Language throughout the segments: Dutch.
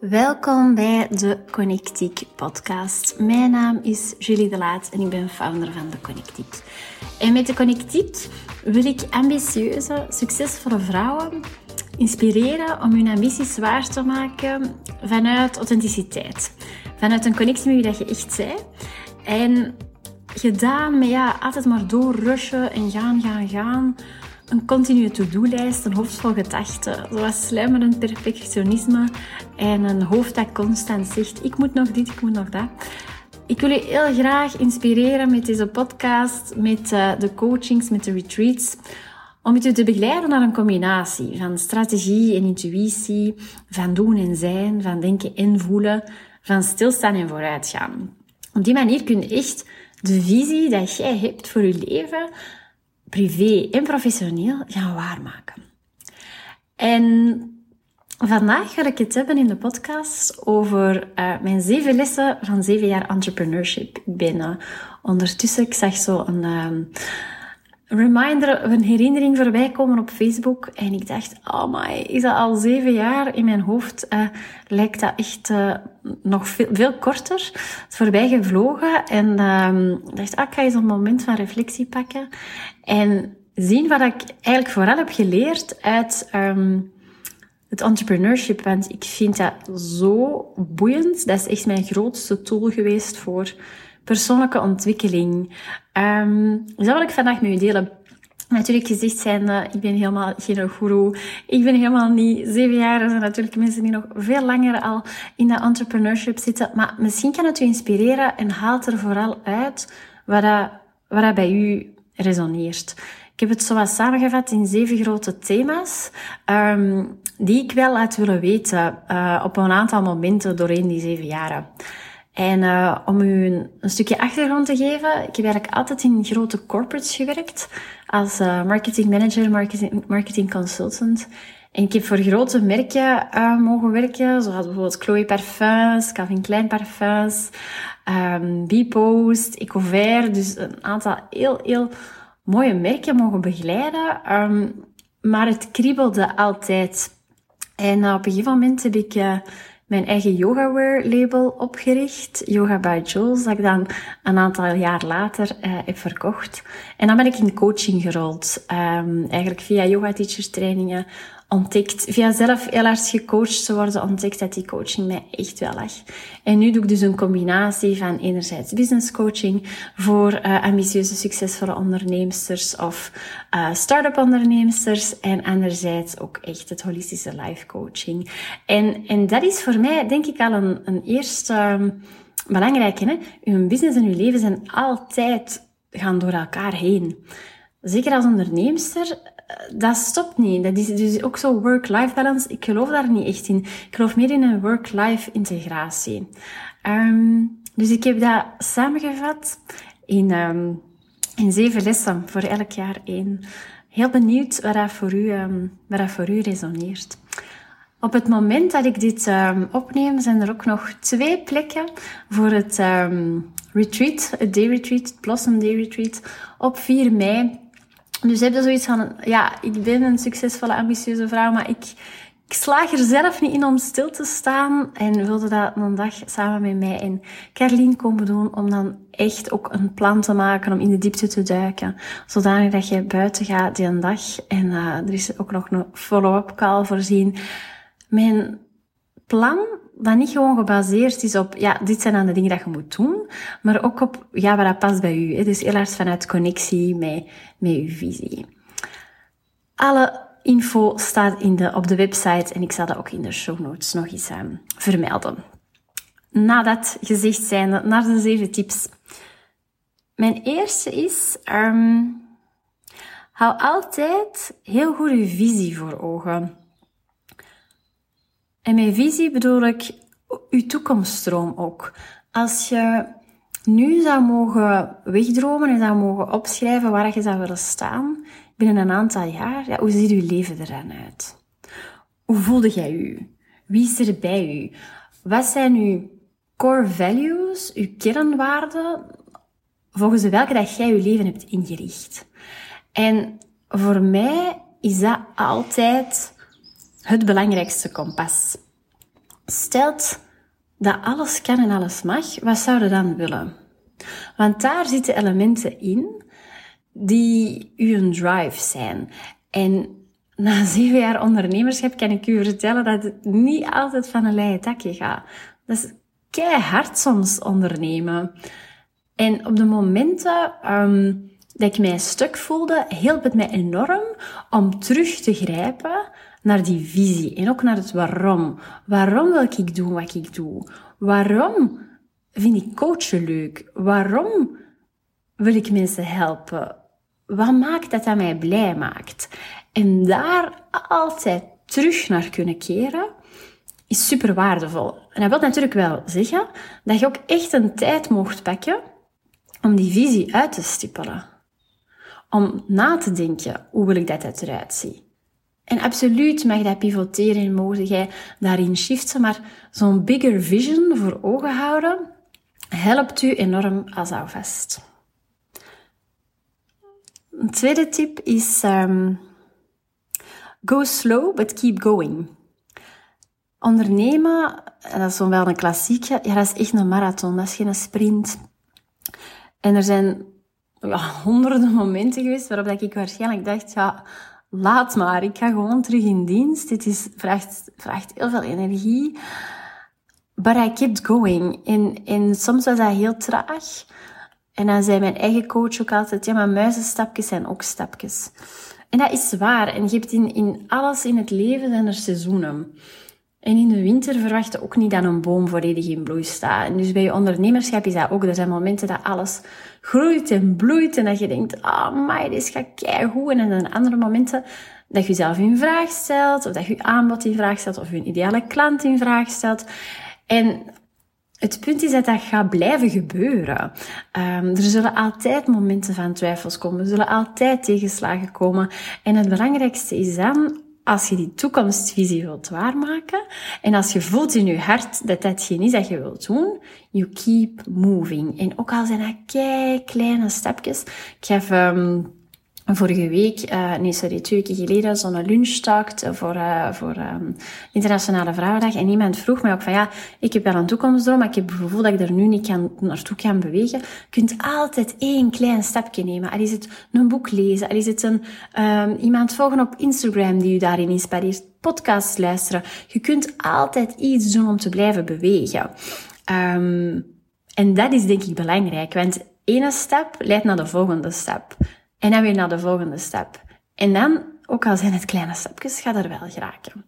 Welkom bij de Connectiek podcast. Mijn naam is Julie de Laat en ik ben founder van de Connectiek. En met de Connectiek wil ik ambitieuze, succesvolle vrouwen inspireren om hun ambities waar te maken vanuit authenticiteit. Vanuit een connectie met wie je echt bent. En gedaan met ja, altijd maar doorrushen en gaan, gaan, gaan een continue to-do-lijst, een hoofd vol gedachten, zoals sluimerend perfectionisme en een hoofd dat constant zegt, ik moet nog dit, ik moet nog dat. Ik wil je heel graag inspireren met deze podcast, met uh, de coachings, met de retreats, om je te begeleiden naar een combinatie van strategie en intuïtie, van doen en zijn, van denken en voelen, van stilstaan en vooruitgaan. Op die manier kun je echt de visie dat jij hebt voor je leven privé en professioneel gaan waarmaken. En vandaag ga ik het hebben in de podcast over uh, mijn zeven lessen van zeven jaar entrepreneurship. Ik ben uh, ondertussen, ik zag zo een... Uh, reminder, een herinnering voorbij komen op Facebook. En ik dacht, oh my, is dat al zeven jaar? In mijn hoofd uh, lijkt dat echt uh, nog veel, korter. Het voorbij gevlogen. En uh, dacht, ah, ik ga eens een moment van reflectie pakken. En zien wat ik eigenlijk vooral heb geleerd uit um, het entrepreneurship. Want ik vind dat zo boeiend. Dat is echt mijn grootste tool geweest voor persoonlijke ontwikkeling. Um, dat wil ik vandaag met u delen. Natuurlijk gezegd zijn, ik ben helemaal geen guru. Ik ben helemaal niet zeven jaar. Er zijn natuurlijk mensen die nog veel langer al in dat entrepreneurship zitten. Maar misschien kan het u inspireren en haalt er vooral uit wat dat, wat dat bij u resoneert. Ik heb het zoals samengevat in zeven grote thema's, um, die ik wel had willen weten uh, op een aantal momenten doorheen die zeven jaren. En uh, om u een, stukje achtergrond te geven, ik heb eigenlijk altijd in grote corporates gewerkt als uh, marketing manager, marketing, consultant. En ik heb voor grote merken uh, mogen werken, zoals bijvoorbeeld Chloe Parfums, Calvin Klein Parfums, um, Bpost, Ecover. Dus een aantal heel, heel mooie merken mogen begeleiden. Um, maar het kriebelde altijd. En op een gegeven moment heb ik mijn eigen yogaware label opgericht, Yoga by Jules, dat ik dan een aantal jaar later uh, heb verkocht. En dan ben ik in coaching gerold, um, eigenlijk via yoga teachers trainingen, ontdekt, via zelf heel hard gecoacht te worden, ontdekt dat die coaching mij echt wel lag. En nu doe ik dus een combinatie van enerzijds business coaching voor uh, ambitieuze, succesvolle onderneemsters of uh, start-up onderneemsters en anderzijds ook echt het holistische life coaching. En, en dat is voor mij denk ik al een, een eerste um, belangrijke. Hè? Uw business en uw leven zijn altijd gaan door elkaar heen. Zeker als onderneemster dat stopt niet. Dat is dus ook zo work-life balance. Ik geloof daar niet echt in. Ik geloof meer in een work-life integratie. Um, dus ik heb dat samengevat in, um, in zeven lessen voor elk jaar één. Heel benieuwd wat dat voor u, um, wat dat voor u resoneert. Op het moment dat ik dit opneem, zijn er ook nog twee plekken voor het retreat, het day retreat, het Blossom Day Retreat, op 4 mei dus heb je zoiets van, ja, ik ben een succesvolle, ambitieuze vrouw, maar ik, ik slaag er zelf niet in om stil te staan en wilde dat een dag samen met mij en Carlien komen doen om dan echt ook een plan te maken om in de diepte te duiken. Zodanig dat je buiten gaat die een dag en uh, er is ook nog een follow-up call voorzien. Mijn plan dat niet gewoon gebaseerd is op, ja, dit zijn dan de dingen dat je moet doen, maar ook op, ja, wat dat past bij u. Dus heel hard vanuit connectie met, met uw visie. Alle info staat in de, op de website en ik zal dat ook in de show notes nog eens um, vermelden. Nadat gezegd zijnde, naar de zeven tips. Mijn eerste is, um, hou altijd heel goed uw visie voor ogen. En met visie bedoel ik uw toekomststroom ook. Als je nu zou mogen wegdromen en zou mogen opschrijven waar je zou willen staan binnen een aantal jaar, ja, hoe ziet uw leven er dan uit? Hoe voelde jij u? Wie is er bij u? Wat zijn uw core values, uw kernwaarden, volgens welke dat jij je leven hebt ingericht? En voor mij is dat altijd het belangrijkste kompas. stelt dat alles kan en alles mag, wat zou je dan willen? Want daar zitten elementen in die uw drive zijn. En na zeven jaar ondernemerschap kan ik u vertellen dat het niet altijd van een leien takje gaat. Dat is keihard soms ondernemen. En op de momenten um, dat ik mij stuk voelde, hielp het mij enorm om terug te grijpen naar die visie en ook naar het waarom. Waarom wil ik doen wat ik doe? Waarom vind ik coachen leuk? Waarom wil ik mensen helpen? Wat maakt dat dat mij blij maakt? En daar altijd terug naar kunnen keren, is super waardevol. En dat wil natuurlijk wel zeggen dat je ook echt een tijd mocht pakken om die visie uit te stippelen. Om na te denken, hoe wil ik dat eruit zien? En absoluut mag dat pivoteren en mogen jij daarin shiften, maar zo'n bigger vision voor ogen houden helpt u enorm als alvast. Een tweede tip is um, go slow, but keep going. Ondernemen, en dat is wel een klassieke, ja, dat is echt een marathon, dat is geen sprint. En er zijn ja, honderden momenten geweest waarop ik waarschijnlijk dacht, ja, laat maar, ik ga gewoon terug in dienst. Dit is, vraagt, vraagt heel veel energie. But I kept going. En, en soms was dat heel traag. En dan zei mijn eigen coach ook altijd, ja, maar muizenstapjes zijn ook stapjes. En dat is waar. En je hebt in, in alles in het leven zijn er seizoenen. En in de winter verwacht je ook niet dat een boom volledig in bloei staat. Dus bij je ondernemerschap is dat ook. Er zijn momenten dat alles groeit en bloeit en dat je denkt, ah, oh, maar dit gaat keigoed. En dan andere momenten dat je jezelf in vraag stelt, of dat je aanbod in vraag stelt, of je ideale klant in vraag stelt. En het punt is dat dat gaat blijven gebeuren. Um, er zullen altijd momenten van twijfels komen. Er zullen altijd tegenslagen komen. En het belangrijkste is dan als je die toekomstvisie wilt waarmaken en als je voelt in je hart dat datgene is dat je wilt doen, you keep moving. En ook al zijn dat kei kleine stapjes. Ik heb um, vorige week, uh, nee sorry, twee weken geleden, zo'n lunchtalk voor, uh, voor um, Internationale Vrouwendag. En iemand vroeg mij ook van, ja, ik heb wel een toekomstdroom, maar ik heb het gevoel dat ik er nu niet kan, naartoe kan bewegen. Je kunt altijd één klein stapje nemen. Al is het een boek lezen, al is het een, um, iemand volgen op Instagram die u daarin inspireert, podcasts luisteren. Je kunt altijd iets doen om te blijven bewegen. Um, en dat is denk ik belangrijk, want ene stap leidt naar de volgende stap. En dan weer naar de volgende stap. En dan, ook al zijn het kleine stapjes, gaat er wel geraken.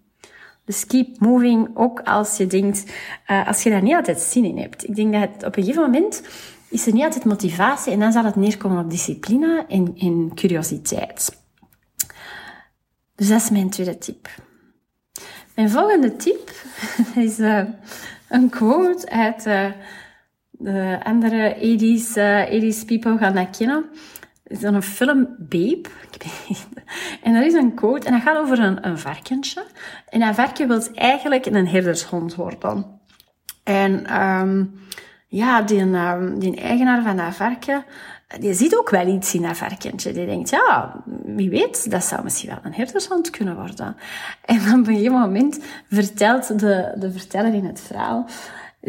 Dus keep moving, ook als je denkt, uh, als je daar niet altijd zin in hebt. Ik denk dat op een gegeven moment is er niet altijd motivatie en dan zal het neerkomen op discipline en, en curiositeit. Dus dat is mijn tweede tip. Mijn volgende tip is uh, een quote uit uh, de andere 80s, 80s people gaan dat kennen is dan een film Babe. En dat is een quote en dat gaat over een, een varkentje. En dat varken wil eigenlijk een herdershond worden. En um, ja, die, um, die eigenaar van dat varken, die ziet ook wel iets in dat varkentje. Die denkt, ja, wie weet, dat zou misschien wel een herdershond kunnen worden. En op een gegeven moment vertelt de, de verteller in het verhaal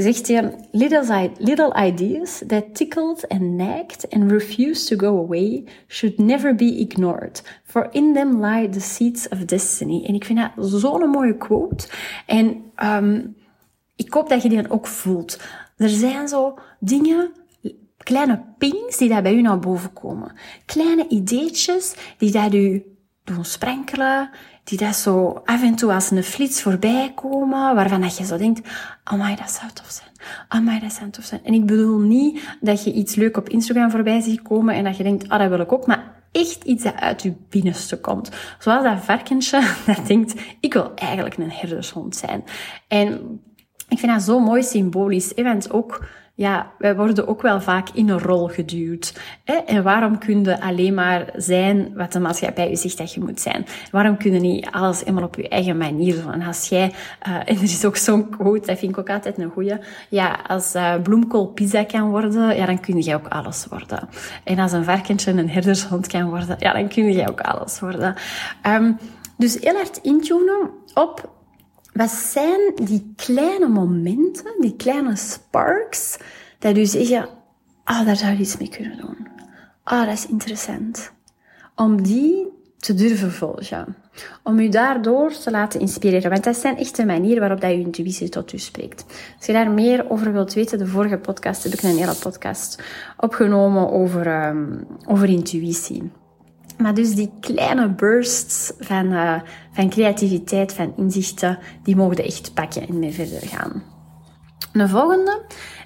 zegt hij, little, ideas that tickled and nagged and refused to go away should never be ignored, for in them lie the seeds of destiny. En ik vind dat zo'n mooie quote. En um, ik hoop dat je die ook voelt. Er zijn zo dingen, kleine pings die daar bij u naar boven komen. Kleine ideetjes die dat u doen sprankelen, die dat zo af en toe als een flits voorbij komen, waarvan dat je zo denkt, amai, dat zou tof zijn. Amai, dat zou tof zijn. En ik bedoel niet dat je iets leuk op Instagram voorbij ziet komen en dat je denkt, ah, dat wil ik ook, maar echt iets dat uit je binnenste komt. Zoals dat varkensje dat denkt, ik wil eigenlijk een herdershond zijn. En ik vind dat zo mooi symbolisch. Want ook ja, wij worden ook wel vaak in een rol geduwd. Hè? En waarom kun je alleen maar zijn wat de maatschappij je zegt dat je moet zijn? Waarom kun je niet alles helemaal op je eigen manier doen? En als jij, uh, en er is ook zo'n quote, dat vind ik ook altijd een goeie. Ja, als uh, bloemkool kan worden, ja, dan kun jij ook alles worden. En als een varkentje een herdershond kan worden, ja, dan kun jij ook alles worden. Um, dus heel hard intunen op wat zijn die kleine momenten, die kleine sparks, dat u zeggen, ah, daar zou je iets mee kunnen doen. Ah, dat is interessant. Om die te durven volgen. Om u daardoor te laten inspireren. Want dat zijn echt de manieren waarop dat je intuïtie tot u spreekt. Als je daar meer over wilt weten, de vorige podcast heb ik een hele podcast opgenomen over, um, over intuïtie. Maar dus die kleine bursts van, uh, van creativiteit, van inzichten, die mogen echt pakken en mee verder gaan. De volgende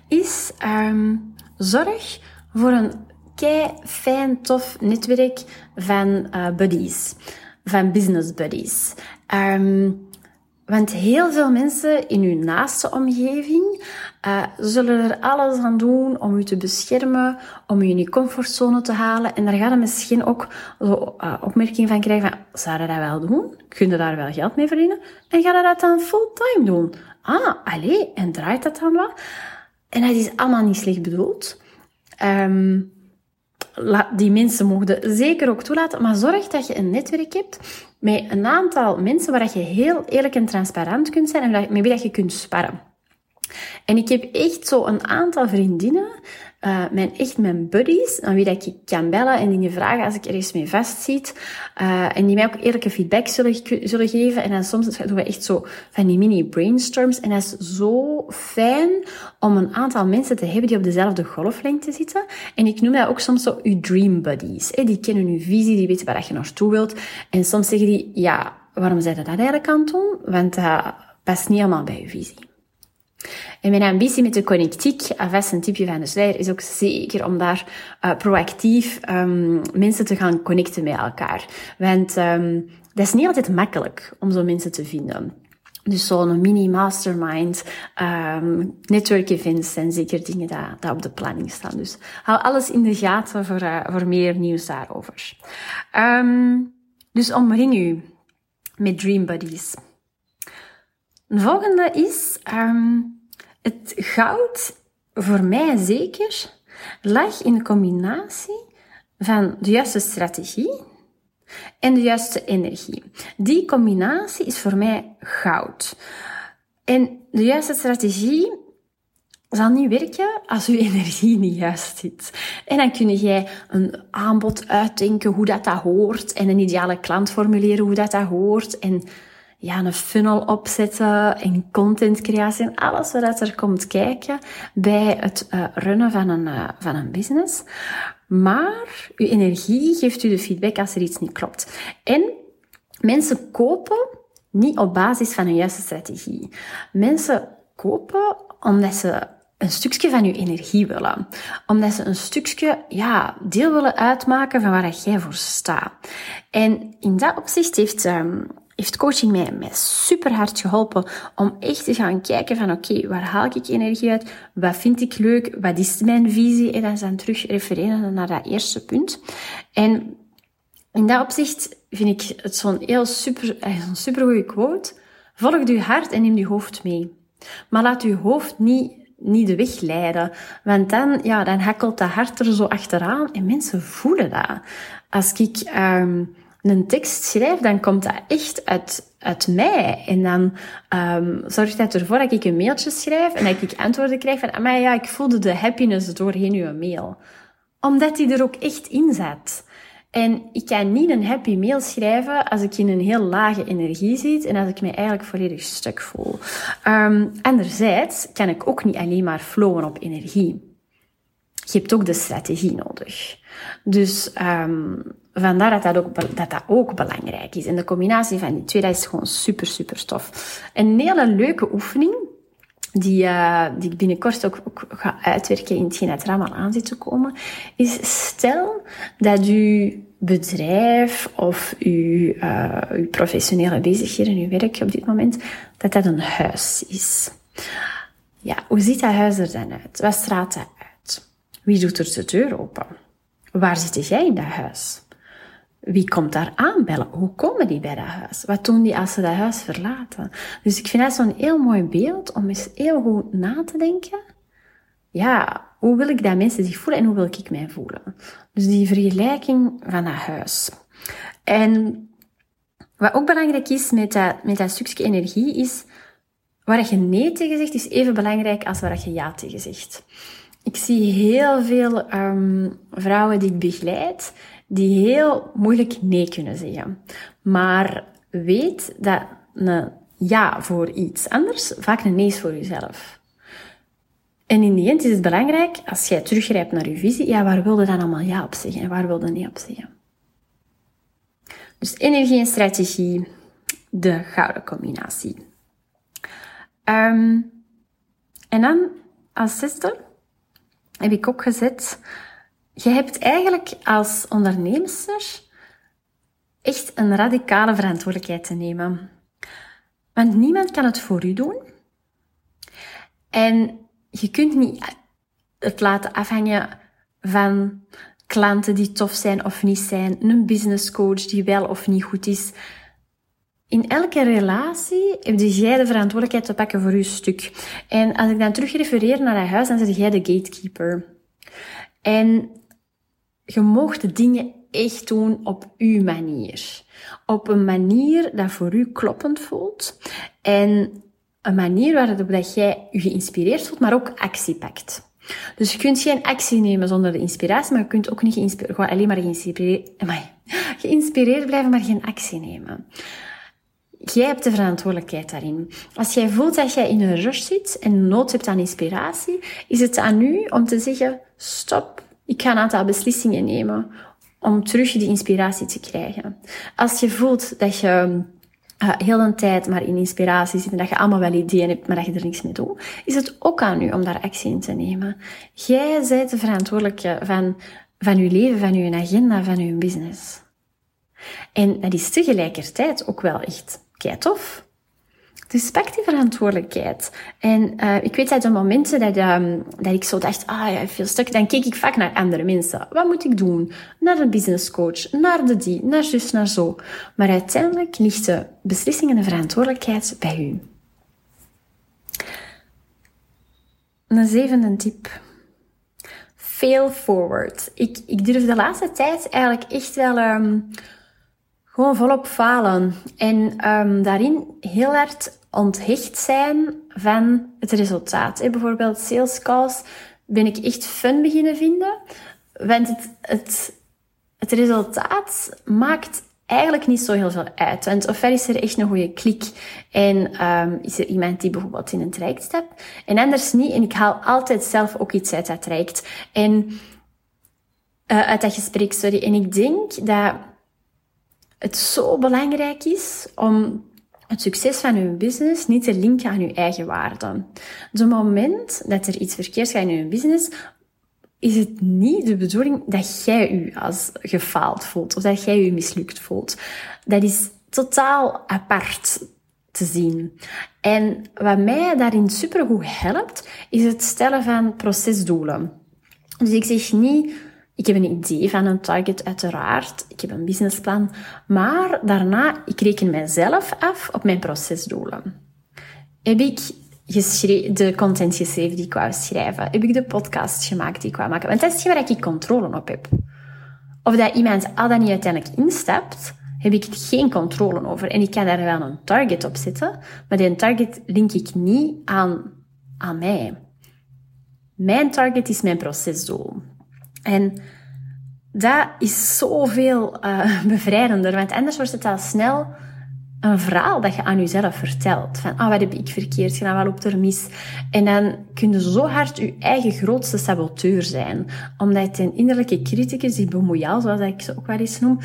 is um, zorg voor een kei fijn, tof netwerk van uh, buddies, van business buddies. Um, want heel veel mensen in uw naaste omgeving uh, zullen er alles aan doen om u te beschermen, om u in uw comfortzone te halen. En daar gaan we misschien ook zo, uh, opmerking van krijgen van, zou je dat wel doen? Kun je daar wel geld mee verdienen? En ga je dat dan fulltime doen? Ah, allee, en draait dat dan wel? En dat is allemaal niet slecht bedoeld. Um, die mensen mogen zeker ook toelaten, maar zorg dat je een netwerk hebt met een aantal mensen waar je heel eerlijk en transparant kunt zijn en met wie je kunt sparren. En ik heb echt zo een aantal vriendinnen uh, mijn, echt mijn buddies, aan wie dat ik kan bellen en dingen vragen als ik ergens mee vastzit. Uh, en die mij ook eerlijke feedback zullen, zullen geven. En dan soms doen we echt zo van die mini brainstorms. En dat is zo fijn om een aantal mensen te hebben die op dezelfde golflengte zitten. En ik noem dat ook soms zo uw dream buddies. Die kennen uw visie, die weten waar je naartoe wilt. En soms zeggen die, ja, waarom zijn dat eigenlijk aan het doen? Want dat past niet helemaal bij uw visie. En mijn ambitie met de connectiek, alvast een tipje van de sluier, is ook zeker om daar uh, proactief um, mensen te gaan connecten met elkaar. Want um, dat is niet altijd makkelijk om zo mensen te vinden. Dus zo'n mini-mastermind, um, network events zijn zeker dingen die, die op de planning staan. Dus hou alles in de gaten voor, uh, voor meer nieuws daarover. Dus omring u met Dream Buddies. De volgende is, um, het goud, voor mij zeker, lag in de combinatie van de juiste strategie en de juiste energie. Die combinatie is voor mij goud. En de juiste strategie zal niet werken als uw energie niet juist zit. En dan kun jij een aanbod uitdenken hoe dat, dat hoort en een ideale klant formuleren hoe dat, dat hoort en ja, een funnel opzetten en contentcreatie en alles wat er komt kijken bij het uh, runnen van een, uh, van een business. Maar uw energie geeft u de feedback als er iets niet klopt. En mensen kopen niet op basis van een juiste strategie. Mensen kopen omdat ze een stukje van uw energie willen. Omdat ze een stukje, ja, deel willen uitmaken van waar jij voor staat. En in dat opzicht heeft um, heeft coaching mij, mij super hard geholpen om echt te gaan kijken van oké, waar haal ik energie uit? Wat vind ik leuk? Wat is mijn visie? En dan zijn terug refereren naar dat eerste punt. En in dat opzicht vind ik het zo'n heel super, eh, zo'n super goede quote. Volg je hart en neem je hoofd mee. Maar laat je hoofd niet, niet de weg leiden. Want dan, ja, dan hakkelt dat hart er zo achteraan en mensen voelen dat. Als ik, um, een tekst schrijf, dan komt dat echt uit, uit mij. En dan um, zorgt dat ervoor dat ik een mailtje schrijf en dat ik antwoorden krijg van, maar ja, ik voelde de happiness doorheen uw mail. Omdat die er ook echt in zat. En ik kan niet een happy mail schrijven als ik in een heel lage energie zit en als ik me eigenlijk volledig stuk voel. Um, anderzijds kan ik ook niet alleen maar flowen op energie. Je hebt ook de strategie nodig. Dus um, vandaar dat dat, ook, dat dat ook belangrijk is. En de combinatie van die twee, is gewoon super, super tof. Een hele leuke oefening, die, uh, die ik binnenkort ook, ook, ga uitwerken in hetgeen er allemaal aan zit te komen, is stel dat uw bedrijf of uw, uh, uw professionele bezigheden, uw werk op dit moment, dat dat een huis is. Ja, hoe ziet dat huis er dan uit? Wat straalt dat? Wie doet er de deur open? Waar zit jij in dat huis? Wie komt daar aanbellen? Hoe komen die bij dat huis? Wat doen die als ze dat huis verlaten? Dus ik vind dat zo'n heel mooi beeld om eens heel goed na te denken. Ja, hoe wil ik dat mensen zich voelen en hoe wil ik mij voelen? Dus die vergelijking van dat huis. En wat ook belangrijk is met dat, met dat stukje energie is waar je nee tegen zegt, is even belangrijk als waar je ja tegen zegt. Ik zie heel veel um, vrouwen die ik begeleid, die heel moeilijk nee kunnen zeggen. Maar weet dat een ja voor iets anders vaak een nee is voor jezelf. En in die end is het belangrijk, als jij teruggrijpt naar je visie, ja, waar wilde dan allemaal ja op zeggen en waar wilde nee op zeggen? Dus energie en strategie, de gouden combinatie. Um, en dan als zesde heb ik ook gezet, je hebt eigenlijk als onderneemster echt een radicale verantwoordelijkheid te nemen. Want niemand kan het voor u doen. En je kunt niet het laten afhangen van klanten die tof zijn of niet zijn, een business coach die wel of niet goed is. In elke relatie heb jij de verantwoordelijkheid te pakken voor je stuk. En als ik dan terug refereer naar dat huis, dan zeg jij de gatekeeper. En je mocht de dingen echt doen op uw manier. Op een manier dat voor u kloppend voelt. En een manier waarop dat jij je geïnspireerd voelt, maar ook actie pakt. Dus je kunt geen actie nemen zonder de inspiratie, maar je kunt ook niet gewoon alleen maar geïnspireerd, geïnspireerd blijven, maar geen actie nemen. Jij hebt de verantwoordelijkheid daarin. Als jij voelt dat jij in een rush zit en nood hebt aan inspiratie, is het aan u om te zeggen, stop, ik ga een aantal beslissingen nemen om terug die inspiratie te krijgen. Als je voelt dat je uh, heel een tijd maar in inspiratie zit en dat je allemaal wel ideeën hebt, maar dat je er niks mee doet, is het ook aan u om daar actie in te nemen. Jij bent de verantwoordelijke van, van je leven, van je agenda, van je business. En dat is tegelijkertijd ook wel echt tof. Dus pak die verantwoordelijkheid. En uh, ik weet uit de momenten dat, um, dat ik zo dacht, ah ja, veel stuk, dan keek ik vaak naar andere mensen. Wat moet ik doen? Naar een business coach, naar de die, naar zus, naar zo. Maar uiteindelijk ligt de beslissing en de verantwoordelijkheid bij u. Een zevende tip. Fail forward. Ik, ik durf de laatste tijd eigenlijk echt wel um, gewoon volop falen. En um, daarin heel hard onthecht zijn van het resultaat. Bijvoorbeeld sales calls ben ik echt fun beginnen vinden. Want het, het, het resultaat maakt eigenlijk niet zo heel veel uit. Want ofwel is er echt een goede klik en um, is er iemand die bijvoorbeeld in een traject stapt en anders niet. En ik haal altijd zelf ook iets uit dat traject. En uh, uit dat gesprek, sorry. En ik denk dat het zo belangrijk is om het succes van uw business niet te linken aan uw eigen waarde. Op het moment dat er iets verkeerd gaat in uw business, is het niet de bedoeling dat jij u als gefaald voelt of dat jij u mislukt voelt. Dat is totaal apart te zien. En wat mij daarin supergoed helpt, is het stellen van procesdoelen. Dus ik zeg niet, ik heb een idee van een target, uiteraard. Ik heb een businessplan. Maar daarna, ik reken mijzelf af op mijn procesdoelen. Heb ik de content geschreven die ik wou schrijven? Heb ik de podcast gemaakt die ik wou maken? Want dat is waar ik controle op heb. Of dat iemand al dan niet uiteindelijk instapt, heb ik geen controle over. En ik kan daar wel een target op zetten, maar die target link ik niet aan, aan mij. Mijn target is mijn procesdoel. En dat is zoveel uh, bevrijdender, want anders wordt het al snel een verhaal dat je aan jezelf vertelt. Van, ah, wat heb ik verkeerd gedaan, wat loopt er mis? En dan kun je zo hard je eigen grootste saboteur zijn. Omdat een innerlijke criticus, die bemoeial, zoals ik ze ook wel eens noem,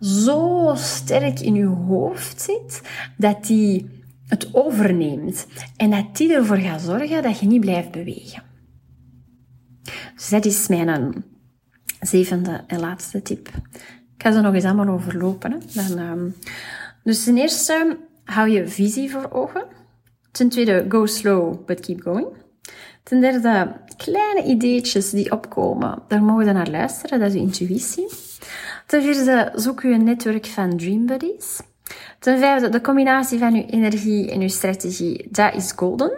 zo sterk in je hoofd zit, dat die het overneemt. En dat die ervoor gaat zorgen dat je niet blijft bewegen. Dus dat is mijn zevende en laatste tip. Ik ga ze nog eens allemaal overlopen. Dan, um, dus ten eerste, hou je visie voor ogen. Ten tweede, go slow, but keep going. Ten derde, kleine ideetjes die opkomen, daar mogen we naar luisteren, dat is je intuïtie. Ten vierde, zoek je netwerk van dream buddies. Ten vijfde, de combinatie van je energie en je strategie, dat is golden.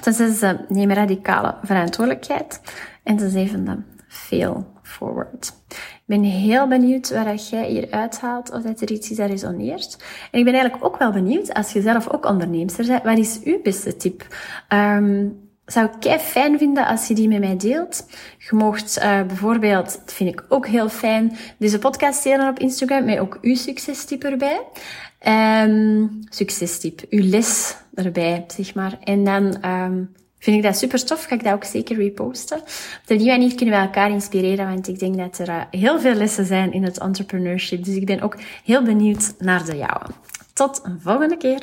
Ten zesde, neem radicale verantwoordelijkheid. En ten zevende, veel forward. Ik ben heel benieuwd wat jij hier uithaalt, of dat er iets is dat resoneert. En ik ben eigenlijk ook wel benieuwd, als je zelf ook onderneemster bent, wat is uw beste tip? Um, zou ik kei fijn vinden als je die met mij deelt. Je mocht uh, bijvoorbeeld, dat vind ik ook heel fijn, deze podcast delen op Instagram met ook uw succestip erbij. Um, succestip, uw les erbij, zeg maar. En dan um, vind ik dat super tof. Ga ik dat ook zeker reposten. Op die manier kunnen we elkaar inspireren, want ik denk dat er uh, heel veel lessen zijn in het entrepreneurship. Dus ik ben ook heel benieuwd naar de jouwe. Tot een volgende keer.